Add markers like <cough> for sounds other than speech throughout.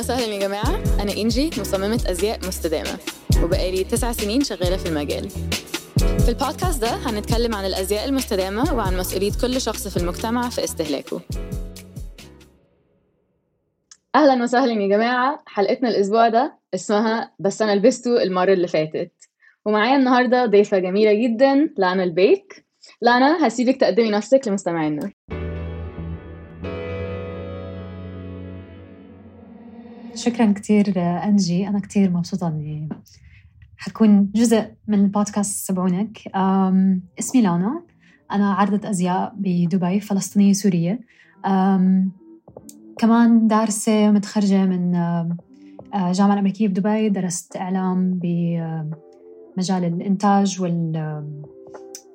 وسهلا يا جماعة. أنا إنجي مصممة أزياء مستدامة. وبقالي تسع سنين شغالة في المجال. في البودكاست ده هنتكلم عن الأزياء المستدامة وعن مسؤولية كل شخص في المجتمع في استهلاكه. أهلا وسهلا يا جماعة. حلقتنا الأسبوع ده اسمها بس أنا لبسته المرة اللي فاتت ومعايا النهاردة ضيفة جميلة جدا. لانا البيك. لانا هسيبك تقدمي نفسك لمستمعينا. شكرا كثير أنجي أنا كثير مبسوطة إني حكون جزء من البودكاست سبعونك اسمي لانا. أنا عارضة أزياء بدبي فلسطينية سورية. كمان دارسة متخرجة من الجامعة الأمريكية بدبي. درست إعلام بمجال الإنتاج وال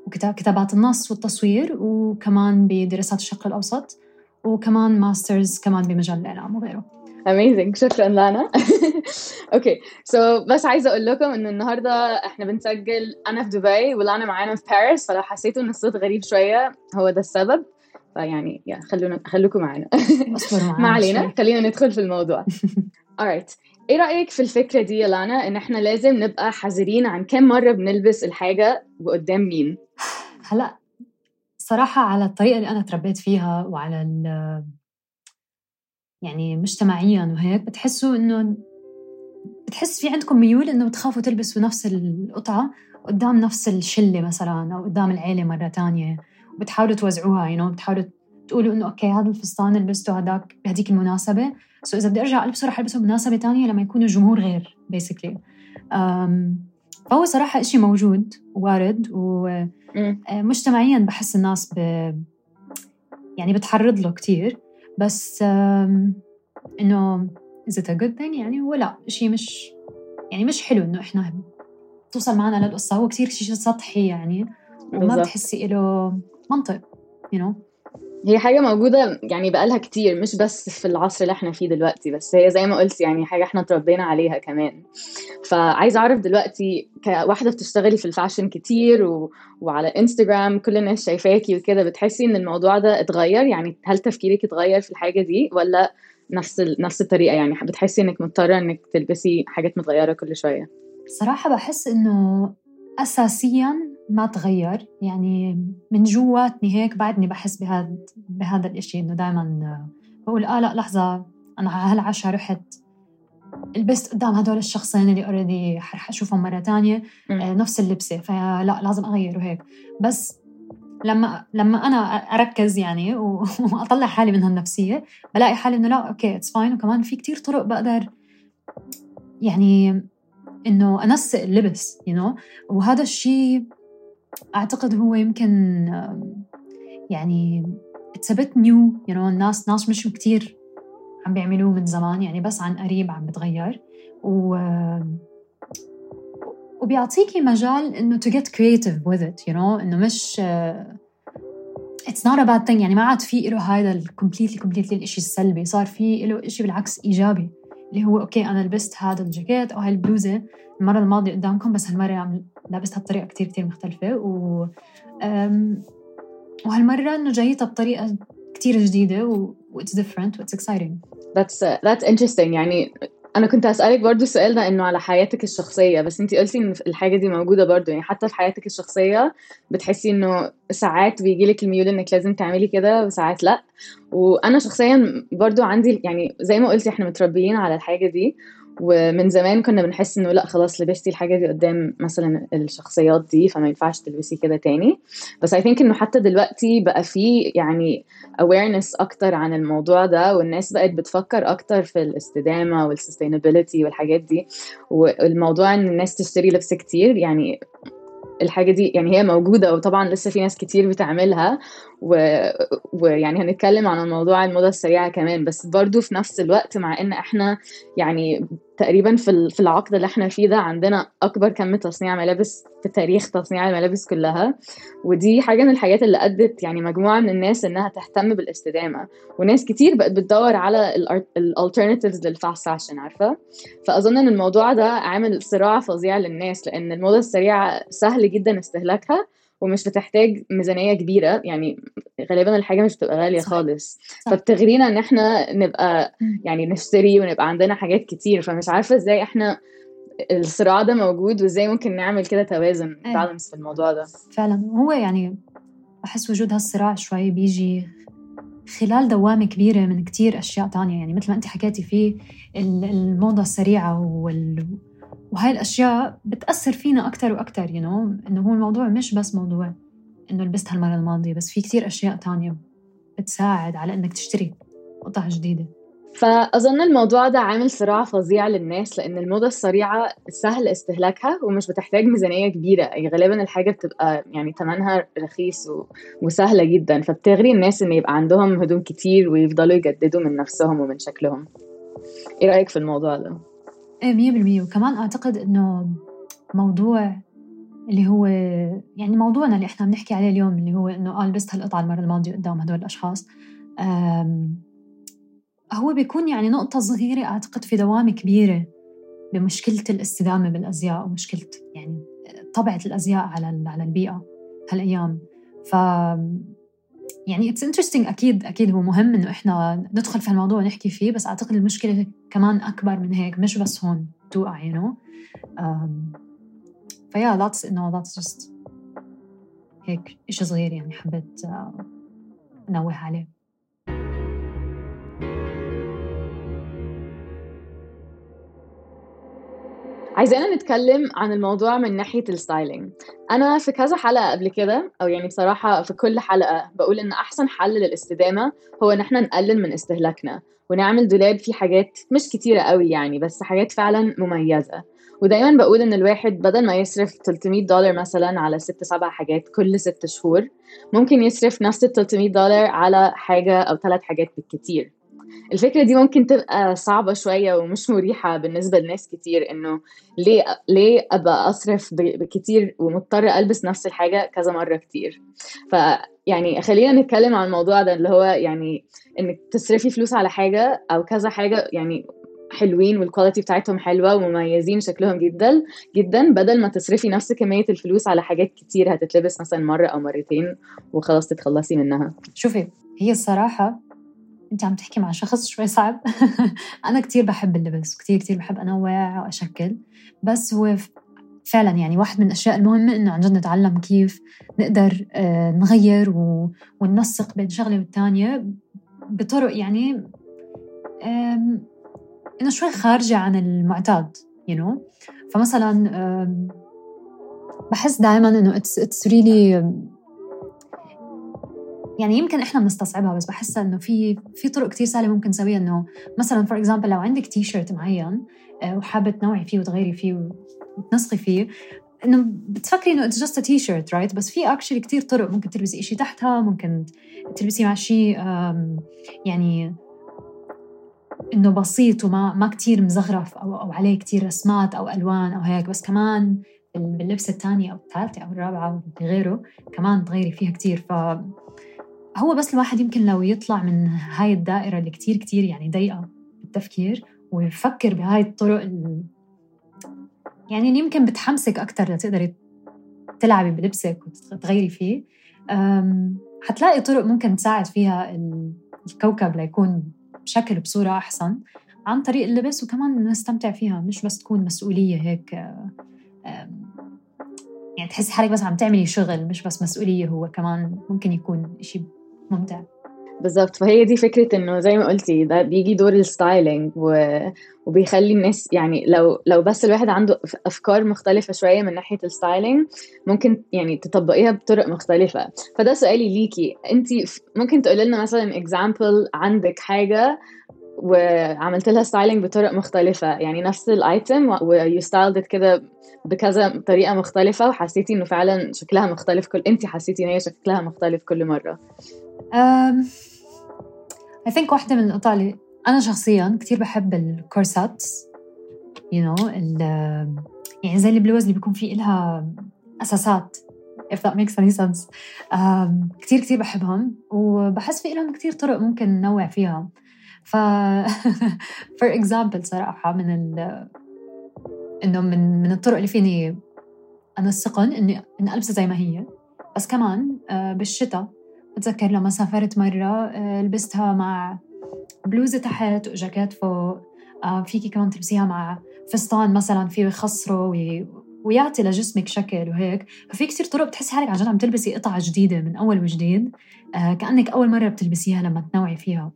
وكتابات النص والتصوير وكمان بدراسات الشرق الأوسط وكمان masters كمان بمجال الإعلام وغيره. amazing شكرا لانا. <laughs> okay so بس عايزة أقول لكم ان النهارده إحنا بنسجل أنا في دبي ولانا معانا في باريس فلو حسيتوا إن الصوت غريب شوية. هو ده السبب. فيعني يا خلونا خليكم معانا. <laughs> ما علينا. خلينا ندخل في الموضوع. <laughs> Alright إيه رأيك في الفكرة دي يا لانا؟ إن إحنا لازم نبقى حذرين عن كم مرة بنلبس الحاجة وقدام مين؟ هلا صراحة على الطريقة اللي أنا تربيت فيها وعلى يعني مجتمعيا وهيك بتحسوا إنه بتحس في عندكم ميول إنه بتخافوا تلبسوا نفس القطعة قدام نفس الشلة مثلا أو قدام العيلة مرة تانية وبتحاولوا توزعوها يعني بتحاولوا تقولوا إنه okay هذا الفستان لبسته هذاك بهديك المناسبة. so إذا بدي أرجع البسه رح ألبسه بمناسبة تانية لما يكون الجمهور غير basically فهو صراحة إشي موجود وارد ومجتمعيا بحس الناس ب يعني بتحرض له كتير. بس إنه is it a good thing يعني هو لا شيء مش يعني مش حلو إنه إحنا توصل معنا للقصة. هو كثير شيء سطحي يعني وما بتحسي له منطق you know. هي حاجة موجودة يعني بقالها كتير مش بس في العصر اللي إحنا فيه دلوقتي بس هي زي ما قلت يعني حاجة إحنا تربينا عليها كمان. فعايزة أعرف دلوقتي كواحدة بتشتغلي في الفاشن كتير و... وعلى انستجرام كل الناس شايفاكي وكده بتحسي إن الموضوع ده اتغير؟ يعني هل تفكيرك اتغير في الحاجة دي ولا نفس ال... نفس الطريقة؟ يعني بتحسي إنك مضطرة إنك تلبسي حاجات متغيرة كل شوية؟ صراحة بحس إنه أساسيا ما تغير. يعني من جواتني هيك بعدني بحس بهذا بهذا الإشي إنه دائما بقول آه لا لحظة أنا هالعشاء رحت لبست قدام هدول الشخصين اللي already رح أشوفهم مرة تانية آه نفس اللبسة. فلا لازم أغير وهيك. بس لما لما أنا أركز يعني <laughs> وأطلع حالي من هالنفسية بلاقي حالي إنه لا okay it's fine وكمان في كتير طرق بقدر يعني إنه أنسق اللبس you you know? وهذا الشيء أعتقد هو يمكن يعني it's a bit new you know الناس ناس مش كتير عم بيعملوه من زمان يعني بس عن قريب عم بتغير. و وبيعطيكي مجال إنه to get creative with it you know إنه مش it's not a bad thing. يعني ما عاد في له هذا ال completely completely الشيء السلبي. صار في له شيء بالعكس إيجابي. اللي هو okay أنا لبست هذا الجاكيت أو هاي البلوزة المرة الماضية قدامكم بس هالمرة عم لابستها بطريقة كتير كتير مختلفة و وهالمرة إنه جايتها بطريقة كتير جديدة و it's different و it's exciting. That's uh, that's interesting. يعني أنا كنت أسألك برضو السؤال ده إنه على حياتك الشخصية بس انت قلتي إن الحاجة دي موجودة برضو. يعني حتى في حياتك الشخصية بتحسي إنه ساعات بيجي لك الميول إنك لازم تعملي كده وساعات لأ. وأنا شخصيا برضو عندي يعني زي ما قلتي إحنا متربيين على الحاجة دي. ومن زمان كنا بنحس إنه لأ خلاص لبستي الحاجة دي قدام مثلا الشخصيات دي فما ينفعش تلبسي كده تاني. بس I think إنه حتى دلوقتي بقى في يعني awareness أكتر عن الموضوع ده والناس بقت بتفكر أكتر في الاستدامة وال sustainability والحاجات دي. والموضوع إن الناس تشتري لبس كتير يعني الحاجة دي يعني هي موجودة وطبعا لسه في ناس كتير بتعملها ويعني هنتكلم عن موضوع الموضه السريعه كمان بس برضو في نفس الوقت مع إن إحنا يعني تقريبا في في العقد اللي إحنا فيه ده عندنا أكبر كم تصنيع ملابس في تاريخ تصنيع الملابس كلها. ودي حاجة من الحاجات اللي أدت يعني مجموعة من الناس إنها تهتم بالاستدامة. وناس كتير بقت بتدور على ال alternatives لل fast fashion عارفة؟ فأظن إن الموضوع ده عامل صراع فظيع للناس لأن الموضة السريعة سهل جدا استهلاكها ومش بتحتاج ميزانية كبيرة يعني غالبا الحاجة مش بتبقى غالية صح. خالص صح. فبتغرينا إن إحنا نبقى. يعني نشتري ونبقى عندنا حاجات كتير فمش عارفة إزاي إحنا الصراع ده موجود وإزاي ممكن نعمل كده توازن. بالانس في الموضوع ده فعلا هو يعني بحس وجود هالصراع شوي بيجي خلال دوامة كبيرة من كتير أشياء تانية يعني مثل ما أنت حكيتي في ال- الموضة السريعة وال... وهاي الأشياء بتأثر فينا أكتر وأكتر you know. إنه هو الموضوع مش بس موضوع إنه لبست هالمرة الماضية بس في كتير أشياء تانية بتساعد على إنك تشتري قطع جديدة. فأظن الموضوع ده عامل صراع فظيع للناس لأن الموضة السريعة سهل استهلاكها ومش بتحتاج ميزانية كبيرة. يعني غالبا الحاجة بتبقى يعني تمنها رخيص و... وسهلة جدا. فبتغري الناس إن يبقى عندهم هدوم كتير ويفضلوا يجددوا من نفسهم ومن شكلهم. إيه رأيك في الموضوع ده؟ إيه مية بالمية. وكمان أعتقد إنه موضوع اللي هو يعني موضوعنا اللي إحنا بنحكي عليه اليوم اللي هو إنه آه لبست هالقطعة المرة الماضية قدام هدول الأشخاص آم، هو بيكون يعني نقطة صغيرة أعتقد في دوامة كبيرة بمشكلة الاستدامة بالأزياء ومشكلة يعني طبعة الأزياء على على البيئة هالأيام. ف يعني it's interesting أكيد أكيد هو مهم إنه إحنا ندخل في الموضوع ونحكي فيه بس أعتقد المشكلة كمان أكبر من هيك مش بس هون توقع you know فيا that's انه that's just هيك شيء صغير يعني حبيت آه، أنوه عليه. عايزانا نتكلم عن الموضوع من ناحية ال styling. أنا في كذا حلقة قبل كده أو يعني بصراحة في كل حلقة بقول إن أحسن حل للاستدامة هو إن إحنا نقلل من استهلاكنا ونعمل دولاب فيه حاجات مش كتيرة قوي يعني بس حاجات فعلا مميزة. ودايما بقول إن الواحد بدل ما يصرف 300 دولار مثلا على ست سبع حاجات كل ست شهور ممكن يصرف نفس ال 300 دولار على حاجة أو ثلاث حاجات بالكتير. الفكرة دي ممكن تبقى صعبة شوية ومش مريحة بالنسبة لناس كتير إنه ليه ليه أبقى أصرف ب- بكتير ومضطرة ألبس نفس الحاجة كذا مرة كتير؟ فيعني خلينا نتكلم عن الموضوع ده اللي هو يعني إنك تصرفي فلوس على حاجة أو كذا حاجة يعني حلوين والكواليتي بتاعتهم حلوة ومميزين شكلهم جدا جدا بدل ما تصرفي نفس كمية الفلوس على حاجات كتير هتتلبس مثلا مرة أو مرتين وخلاص تتخلصي منها. شوفي هي الصراحة أنت عم تحكي مع شخص شوي صعب. <laughs> أنا كتير بحب اللبس وكتير كتير بحب أنوع وأشكل. بس هو فعلا يعني واحد من الأشياء المهمة إنه عن جد نتعلم كيف نقدر آه، نغير وننسق بين شغلة والتانية بطرق يعني إنه شوي خارجة عن المعتاد you know. فمثلا بحس دائما إنه it's, it's really يعني يمكن إحنا بنستصعبها بس بحس إنه في في طرق كتير سهلة ممكن نسويها إنه مثلا for example لو عندك تي شيرت معين آه، وحابة تنوعي فيه وتغيري فيه وتنسقي فيه إنه بتفكري إنه it's just T-shirt right بس في actually كتير طرق ممكن تلبسي شيء تحتها ممكن تلبسي مع شيء يعني إنه بسيط وما ما كتير مزخرف أو أو عليه كتير رسمات أو ألوان أو هيك بس كمان بال- باللبسه الثانية أو الثالثة أو الرابعة أو غيره كمان تغيري فيها كتير ف هو بس الواحد يمكن لو يطلع من هاي الدائرة اللي كتير كتير يعني ضيقة بالتفكير ويفكر بهاي الطرق ال... يعني اللي يمكن بتحمسك أكتر لتقدري تلعبي بلبسك وتغيري فيه حتلاقي طرق ممكن تساعد فيها ال- الكوكب ليكون بشكل بصورة أحسن عن طريق اللبس وكمان نستمتع فيها مش بس تكون مسؤولية هيك يعني تحسي حالك بس عم تعملي شغل مش بس مسؤولية هو كمان ممكن يكون إشي ممتع. بالظبط. فهي دي فكرة إنه زي ما قلتي ده بيجي دور الستايلينج و... وبيخلي الناس يعني لو لو بس الواحد عنده أفكار مختلفة شوية من ناحية ال styling ممكن يعني تطبقيها بطرق مختلفة. فده سؤالي ليكي. انت ممكن تقولي لنا مثلا example عندك حاجة وعملت لها styling بطرق مختلفة. يعني نفس ال item و you styled كده بكذا طريقة مختلفة وحسيتي إنه فعلا شكلها مختلف كل انت حسيتي إن هي شكلها مختلف كل مرة. I think واحدة من القطع اللي أنا شخصيا كتير بحب الكورسات you know يعني زي البلوز اللي بيكون في إلها أساسات if that makes any sense. أم كتير كتير بحبهم وبحس في إلهم كتير طرق ممكن ننوع فيها. ف <laughs> for example صراحة من ال إنه من من الطرق اللي فيني أنسقن إني إن ألبسها زي ما هي. بس كمان آه، بالشتاء بتذكر لما سافرت مرة آه، لبستها مع بلوزة تحت وجاكيت فوق. آه، فيكي كمان تلبسيها مع فستان مثلا فيه يخصره ويعطي لجسمك شكل وهيك. ففي كثير طرق بتحسي حالك عن جد عم تلبسي قطعة جديدة من أول وجديد. كأنك أول مرة بتلبسيها لما تنوعي فيها.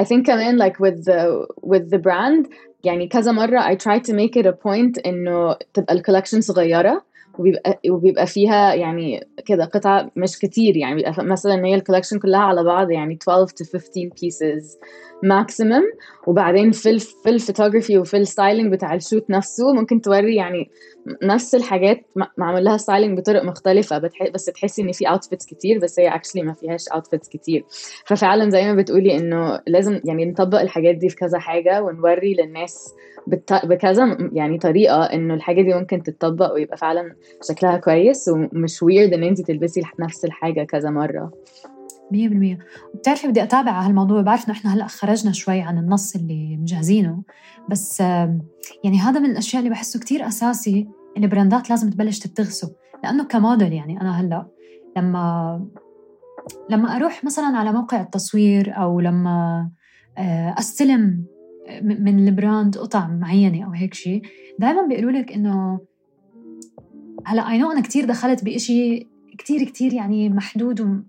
I think كمان like with the with the brand. يعني كذا مرة I try to make it a point إنه تبقى الكولكشن صغيرة وبيبقى وبيبقى فيها يعني كده قطع مش كتير. يعني بيبقى مثلا هي ال collection كلها على بعض يعني 12 to 15 pieces. maximum وبعدين في في الفوتوغرافي وفي ال styling بتاع ال shoot نفسه ممكن توري يعني نفس الحاجات معمول لها styling بطرق مختلفة. بس تحسي إن في outfits كتير بس هي actually ما فيهاش outfits كتير ففعلا زي ما بتقولي إنه لازم يعني نطبق الحاجات دي في كذا حاجة ونوري للناس. بكذا يعني طريقة إنه الحاجة دي ممكن تتطبق ويبقى فعلا شكلها كويس ومش ويرد إن انت تلبسي نفس الحاجة كذا مرة مية بالمية. وبتعرفي بدي أتابع على هالموضوع بعرف إنه إحنا هلأ خرجنا شوي عن النص اللي مجهزينه. بس يعني هذا من الأشياء اللي بحسه كتير أساسي البراندات لازم تبلش تبتغسه لأنه كموديل يعني أنا هلأ لما لما أروح مثلا على موقع التصوير أو لما آه، أستلم من ال brand قطع معينة أو هيك شيء دائما بيقولوا لك إنه هلأ I know أنا كثير دخلت بشيء كثير كثير يعني محدود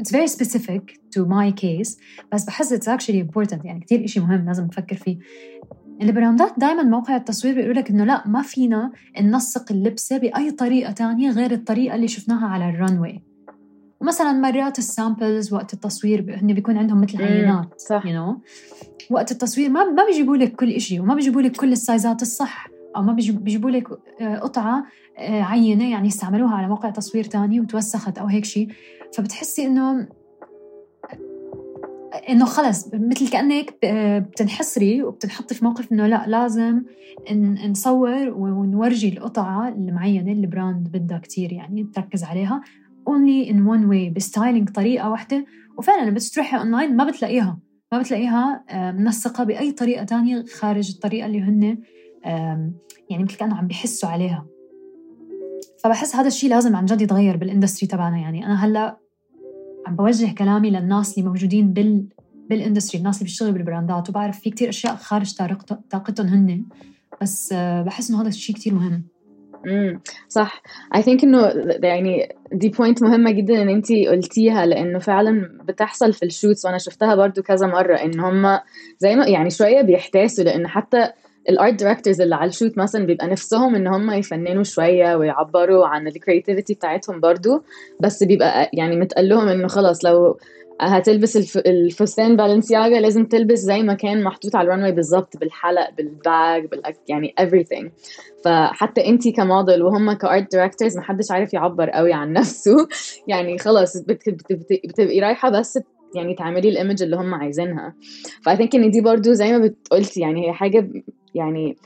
it's very specific to my case بس بحس it's actually important. يعني كثير إشي مهم لازم نفكر فيه. البراندات دائما موقع التصوير بيقول لك إنه لا ما فينا ننسق اللبسة بأي طريقة تانية غير الطريقة اللي شفناها على ال runway ومثلا مرات ال samples وقت التصوير هن بيكون عندهم مثل عينات صح. you know? وقت التصوير ما ما بيجيبوا لك كل شيء وما بيجيبوا لك كل السايزات الصح أو ما بيجيبوا لك آه، قطعة آه، عينة يعني استعملوها على موقع تصوير تاني وتوسخت أو هيك شيء فبتحسي إنه إنه خلص مثل كأنك بتنحصري وبتنحطي في موقف إنه لا لازم نصور ونورجي القطعة المعينة اللي ال brand بدها كتير يعني تركز عليها only in one way ب styling طريقة واحدة. وفعلا بس تروحي اونلاين ما بتلاقيها ما بتلاقيها منسقة بأي طريقة تانية خارج الطريقة اللي هن يعني مثل كأنه عم بيحثوا عليها. فبحس هذا الشيء لازم عن جد يتغير بال industry تبعنا يعني. أنا هلأ عم بوجه كلامي للناس اللي موجودين بال بال industry الناس اللي بيشتغلوا بالبراندات وبعرف في كتير أشياء خارج طاقتهم هن. بس بحس إنه هذا الشيء كتير مهم. امم صح. I think إنه يعني دي point مهمة جدا إن انت قلتيها لأنه فعلا بتحصل في ال shoots وأنا شفتها برضو كذا مرة إن هم زي ما يعني شوية بيحتاسوا لأن حتى ال art directors اللي على ال shoot مثلا بيبقى نفسهم إن هم يفننوا شوية ويعبروا عن ال creativity بتاعتهم برضو بس بيبقى يعني متقال لهم إنه خلاص لو هتلبس الفستان Balenciaga لازم تلبس زي ما كان محطوط على ال runway بالظبط بالحلق بال bag يعني everything. فحتى انت كموديل وهم ك art directors محدش عارف يعبر قوي عن نفسه. <laughs> يعني خلاص بتبقي رايحة بس يعني تعملي ال image اللي هم عايزينها. ف I think إن دي برضو زي ما بتقولتي يعني هي حاجة يعني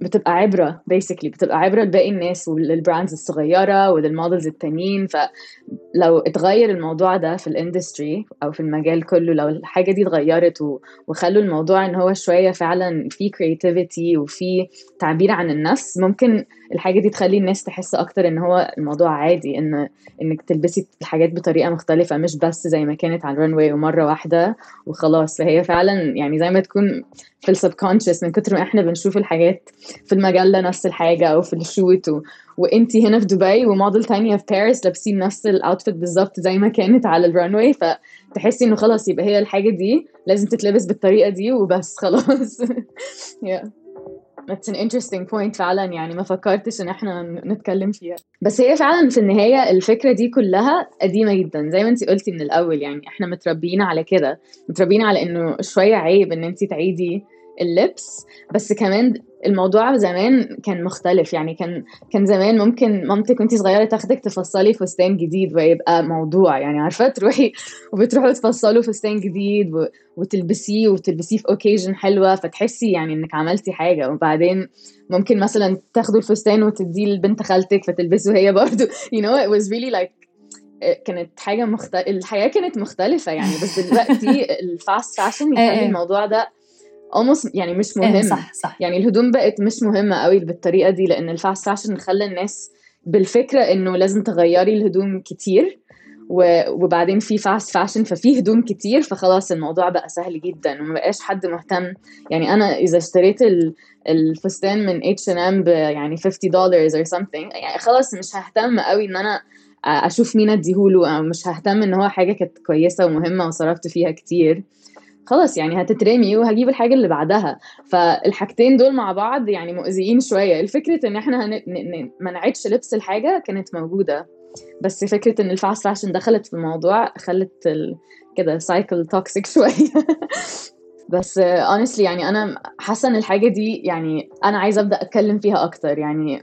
بتبقى عبرة basically بتبقى عبرة لباقي الناس ولل brands الصغيرة ولل models التانيين. فلو اتغير الموضوع ده في ال industry أو في المجال كله لو الحاجة دي اتغيرت وخلوا الموضوع إن هو شوية فعلا في creativity وفي تعبير عن النفس ممكن الحاجة دي تخلي الناس تحس أكتر إن هو الموضوع عادي إن إنك تلبسي الحاجات بطريقة مختلفة مش بس زي ما كانت على ال runway ومرة واحدة وخلاص. فهي فعلا يعني زي ما تكون في ال subconscious من كتر ما إحنا بنشوف الحاجات في المجله نفس الحاجة أو في ال shoot و... وإنتي هنا في دبي وموديل تانية في باريس لابسين نفس ال outfit بالظبط زي ما كانت على ال runway فتحسي إنه خلاص يبقى هي الحاجة دي لازم تتلبس بالطريقة دي وبس <laughs> خلاص. Yeah. That's an interesting point فعلا يعني ما فكرتش إن إحنا نتكلم فيها. بس هي فعلا في النهاية الفكرة دي كلها قديمة جدا زي ما انت قلتي من الأول يعني إحنا متربيين على كده. متربيين على إنه شوية عيب إن انت تعيدي اللبس بس كمان الموضوع زمان كان مختلف. يعني كان كان زمان ممكن مامتك وانت صغيرة تاخدك تفصلي فستان جديد ويبقى موضوع. يعني عارفة تروحي <laughs> وبتروحوا تفصلوا فستان جديد وتلبسيه وتلبسيه في occasion حلوة فتحسي يعني انك عملتي حاجة. وبعدين ممكن مثلا تاخدوا الفستان وتديه لبنت خالتك فتلبسه هي برضه <laughs> you know it was really like كانت حاجة مختلفه الحياة كانت مختلفة يعني. بس دلوقتي <laughs> ال fast fashion يخلي الموضوع ده almost يعني مش مهم. إيه صح صح. يعني الهدوم بقت مش مهمة قوي بالطريقة دي لأن ال fast fashion خلى الناس بالفكرة إنه لازم تغيري الهدوم كتير وبعدين في fast fashion ففي هدوم كتير فخلاص الموضوع بقى سهل جدا وما بقاش حد مهتم. يعني أنا إذا اشتريت الفستان من اتش ان ام يعني 50 دولار or something يعني خلاص مش ههتم قوي إن أنا أشوف مين أديهوله أو مش ههتم إن هو حاجة كانت كويسة ومهمة وصرفت فيها كتير. خلاص يعني هتترمي وهجيب الحاجة اللي بعدها. فالحاجتين دول مع بعض يعني مؤذيين شوية. الفكرة إن إحنا هن... ما نعيدش لبس الحاجة كانت موجودة. بس فكرة إن ال fast fashion دخلت في الموضوع خلت ال... كده cycle toxic <laughs> شوية. بس honestly يعني أنا حاسة إن الحاجة دي يعني أنا عايزة أبدأ أتكلم فيها أكتر. يعني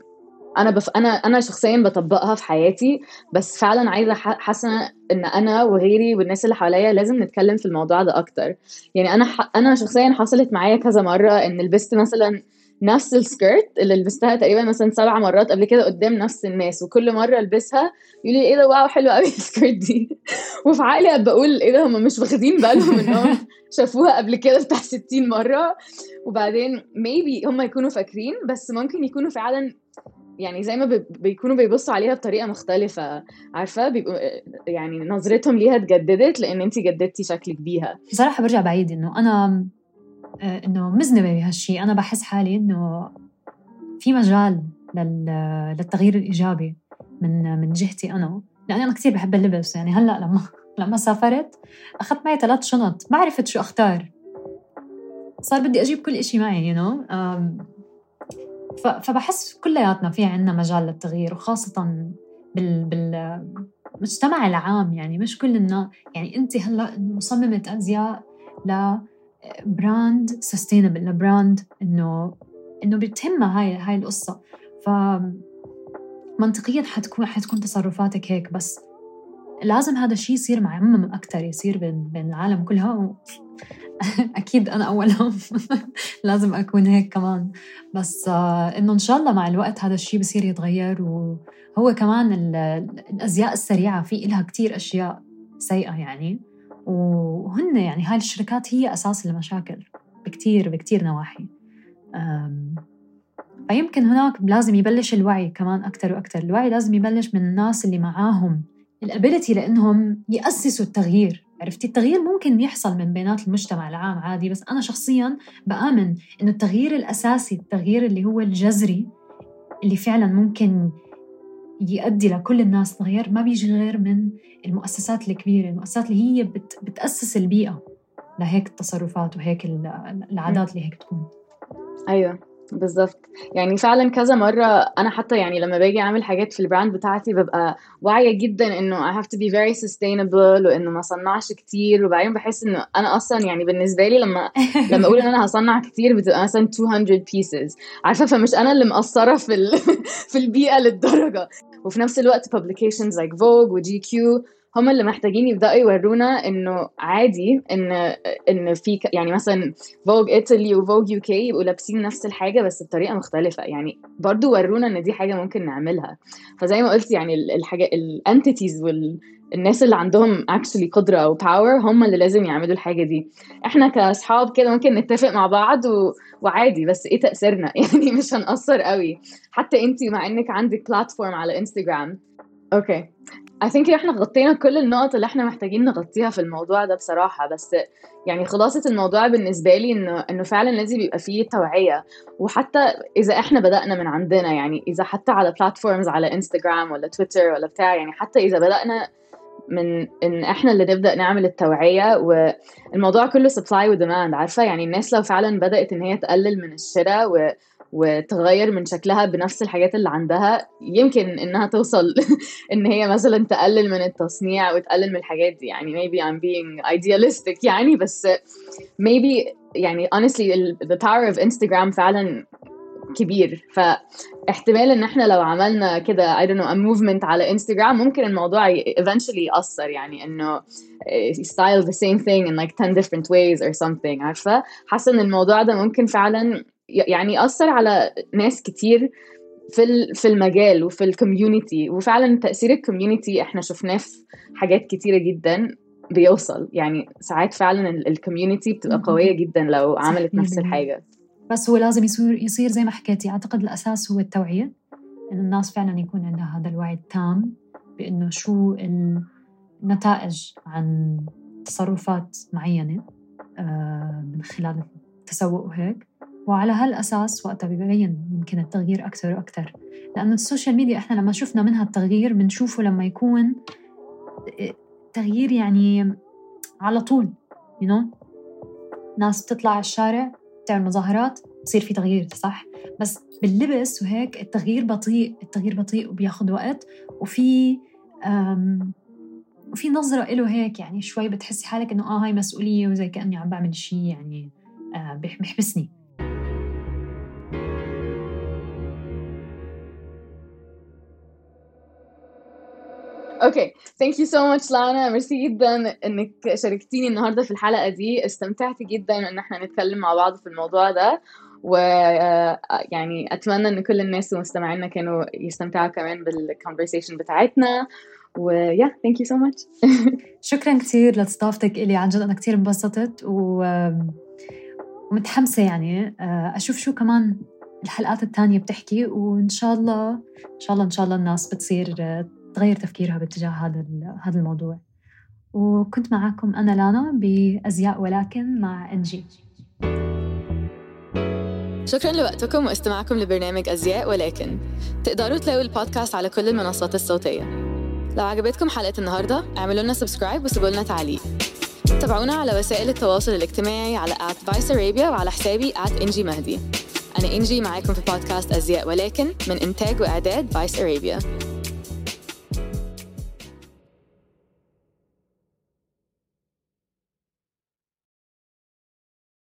أنا بف... أنا أنا شخصيا بطبقها في حياتي بس فعلا عايزة حاسة إن أنا وغيري والناس اللي حواليا لازم نتكلم في الموضوع ده أكتر. يعني أنا ح... أنا شخصيا حصلت معايا كذا مرة إن لبست مثلا نفس ال skirt اللي لبستها تقريبا مثلا سبع مرات قبل كده قدام نفس الناس وكل مرة ألبسها يقول لي إيه ده؟ wow حلوة قوي <laughs> ال skirt دي. وفي عقلي بقول إيه ده؟ هم مش واخدين بالهم انهم <laughs> شافوها قبل كده بتاع 60 مرة. وبعدين maybe هم يكونوا فاكرين بس ممكن يكونوا فعلا يعني زي ما بيكونوا بيبصوا عليها بطريقة مختلفة عارفة؟ بيبقوا يعني نظرتهم ليها اتجددت لأن انت جددتي شكلك بيها بصراحة برجع بعيد إنه أنا آه، إنه مذنبه بهالشيء أنا بحس حالي إنه في مجال للتغيير الإيجابي من من جهتي أنا. لأني أنا كثير بحب اللبس. يعني هلأ لما لما سافرت أخذت معي ثلاث شنط. ما عرفت شو أختار. صار بدي أجيب كل شيء معي يو you know? فبحس كلياتنا في عندنا مجال للتغيير وخاصة بال بالمجتمع العام. يعني مش كل الناس يعني انت هلا مصممة أزياء ل brand sustainable ل brand انه إنه بتهمها هاي هاي القصة. ف منطقيا حتكون حتكون تصرفاتك هيك بس لازم هذا الشيء يصير مع أكثر يصير بين بين العالم كلها <laughs> أكيد أنا أولهم <laughs> لازم أكون هيك كمان. بس آه، إنه إن شاء الله مع الوقت هذا الشيء بصير يتغير وهو كمان الأزياء السريعة في إلها كتير أشياء سيئة يعني. وهن يعني هاي الشركات هي أساس المشاكل بكتير بكتير نواحي. فيمكن هناك لازم يبلش الوعي كمان أكثر وأكثر الوعي لازم يبلش من الناس اللي معاهم الابيلتي لإنهم يأسسوا التغيير. عرفتي؟ التغيير ممكن يحصل من بينات المجتمع العام عادي بس أنا شخصيا بآمن انه التغيير الأساسي التغيير اللي هو الجذري اللي فعلا ممكن يؤدي لكل الناس تغير ما بيجي غير من المؤسسات الكبيرة المؤسسات اللي هي بت بتأسس البيئة لهيك التصرفات وهيك العادات اللي هيك تكون. أيوة. بالظبط. يعني فعلا كذا مرة أنا حتى يعني لما باجي أعمل حاجات في البراند بتاعتي ببقى واعية جدا إنه I have to be very sustainable وإنه ما أصنعش كتير. وبعدين بحس إنه أنا أصلا يعني بالنسبة لي لما <laughs> لما أقول إن أنا هصنع كتير بتبقى مثلا 200 pieces. عارفة؟ فمش أنا اللي مقصرة في ال... <laughs> في البيئة للدرجة. وفي نفس الوقت publications like Vogue و GQ هم اللي محتاجين يبدأوا يورونا إنه عادي إن إن في يعني مثلا Vogue ايطالي و Vogue UK يبقوا لابسين نفس الحاجة بس بطريقة مختلفة. يعني برضو ورونا إن دي حاجة ممكن نعملها. فزي ما قلت يعني الحاجة ال entities وال الناس اللي عندهم actually قدرة أو power هم اللي لازم يعملوا الحاجة دي. إحنا كأصحاب كده ممكن نتفق مع بعض و... وعادي. بس إيه تأثيرنا؟ <laughs> يعني مش هنأثر قوي. حتى انت مع إنك عندك platform على انستغرام okay I think إحنا غطينا كل النقط اللي إحنا محتاجين نغطيها في الموضوع ده بصراحة بس يعني خلاصة الموضوع بالنسبة لي إنه إنه فعلا لازم يبقى فيه توعية. وحتى إذا إحنا بدأنا من عندنا يعني إذا حتى على platforms على انستغرام ولا تويتر ولا بتاع يعني حتى إذا بدأنا من إن إحنا اللي نبدأ نعمل التوعية والموضوع كله supply و demand عارفة؟ يعني الناس لو فعلا بدأت إن هي تقلل من الشراء وتغير من شكلها بنفس الحاجات اللي عندها يمكن إنها توصل <laughs> إن هي مثلا تقلل من التصنيع وتقلل من الحاجات دي. يعني maybe I'm being idealistic يعني بس maybe يعني honestly the power of Instagram فعلا كبير. فاحتمال إن إحنا لو عملنا كده I don't know a movement على انستغرام ممكن الموضوع eventually يأثر. يعني إنه style the same thing in like 10 different ways or something عارفة؟ حاسة إن الموضوع ده ممكن فعلا يعني أثر على ناس كتير في في المجال وفي ال community وفعلا تأثير ال community إحنا شفناه في حاجات كتيرة جدا بيوصل. يعني ساعات فعلا ال community بتبقى قوية جدا لو عملت نفس الحاجة. بس هو لازم يصير يصير زي ما حكيتي أعتقد الأساس هو التوعية. إنه الناس فعلا يكون عندها هذا الوعي التام بإنه شو ال نتائج عن تصرفات معينة آه، من خلال التسوق وهيك. وعلى هالأساس وقتها ببين يمكن التغيير أكثر وأكثر. لأنه السوشيال ميديا إحنا لما شفنا منها التغيير بنشوفه لما يكون تغيير يعني على طول you know? ناس بتطلع على الشارع بتعمل مظاهرات بصير في تغيير صح؟ بس باللبس وهيك التغيير بطيء التغيير بطيء وبياخذ وقت وفي وفي نظرة إله هيك يعني شوي بتحسي حالك إنه آه هاي مسؤولية وزي كأني عم بعمل شيء يعني آه بيحبسني. okay thank you so much لانا ميرسي جدا إنك شاركتيني النهارده في الحلقة دي. استمتعت جدا إن إحنا نتكلم مع بعض في الموضوع ده. و آه، يعني أتمنى إن كل الناس ومستمعينا كانوا يستمتعوا كمان بال conversation بتاعتنا. و yeah thank you so much شكرا كثير لاستضافتك إلي. عن جد أنا كثير انبسطت و ومتحمسه يعني آه، أشوف شو كمان الحلقات الثانية بتحكي. وإن شاء الله إن شاء الله إن شاء الله الناس بتصير آه، تغير تفكيرها باتجاه هذا هذا الموضوع. وكنت معكم أنا لانا بأزياء ولكن مع إنجي. شكرا لوقتكم واستماعكم لبرنامج أزياء ولكن. تقدروا تلاقوا البودكاست على كل المنصات الصوتية. لو عجبتكم حلقة النهارده اعملوا لنا subscribe وسيبوا لنا تعليق. تابعونا على وسائل التواصل الاجتماعي على @vice arabia وعلى حسابي @انجي مهدي أنا إنجي معاكم في بودكاست أزياء ولكن من إنتاج وإعداد فايس أرابيا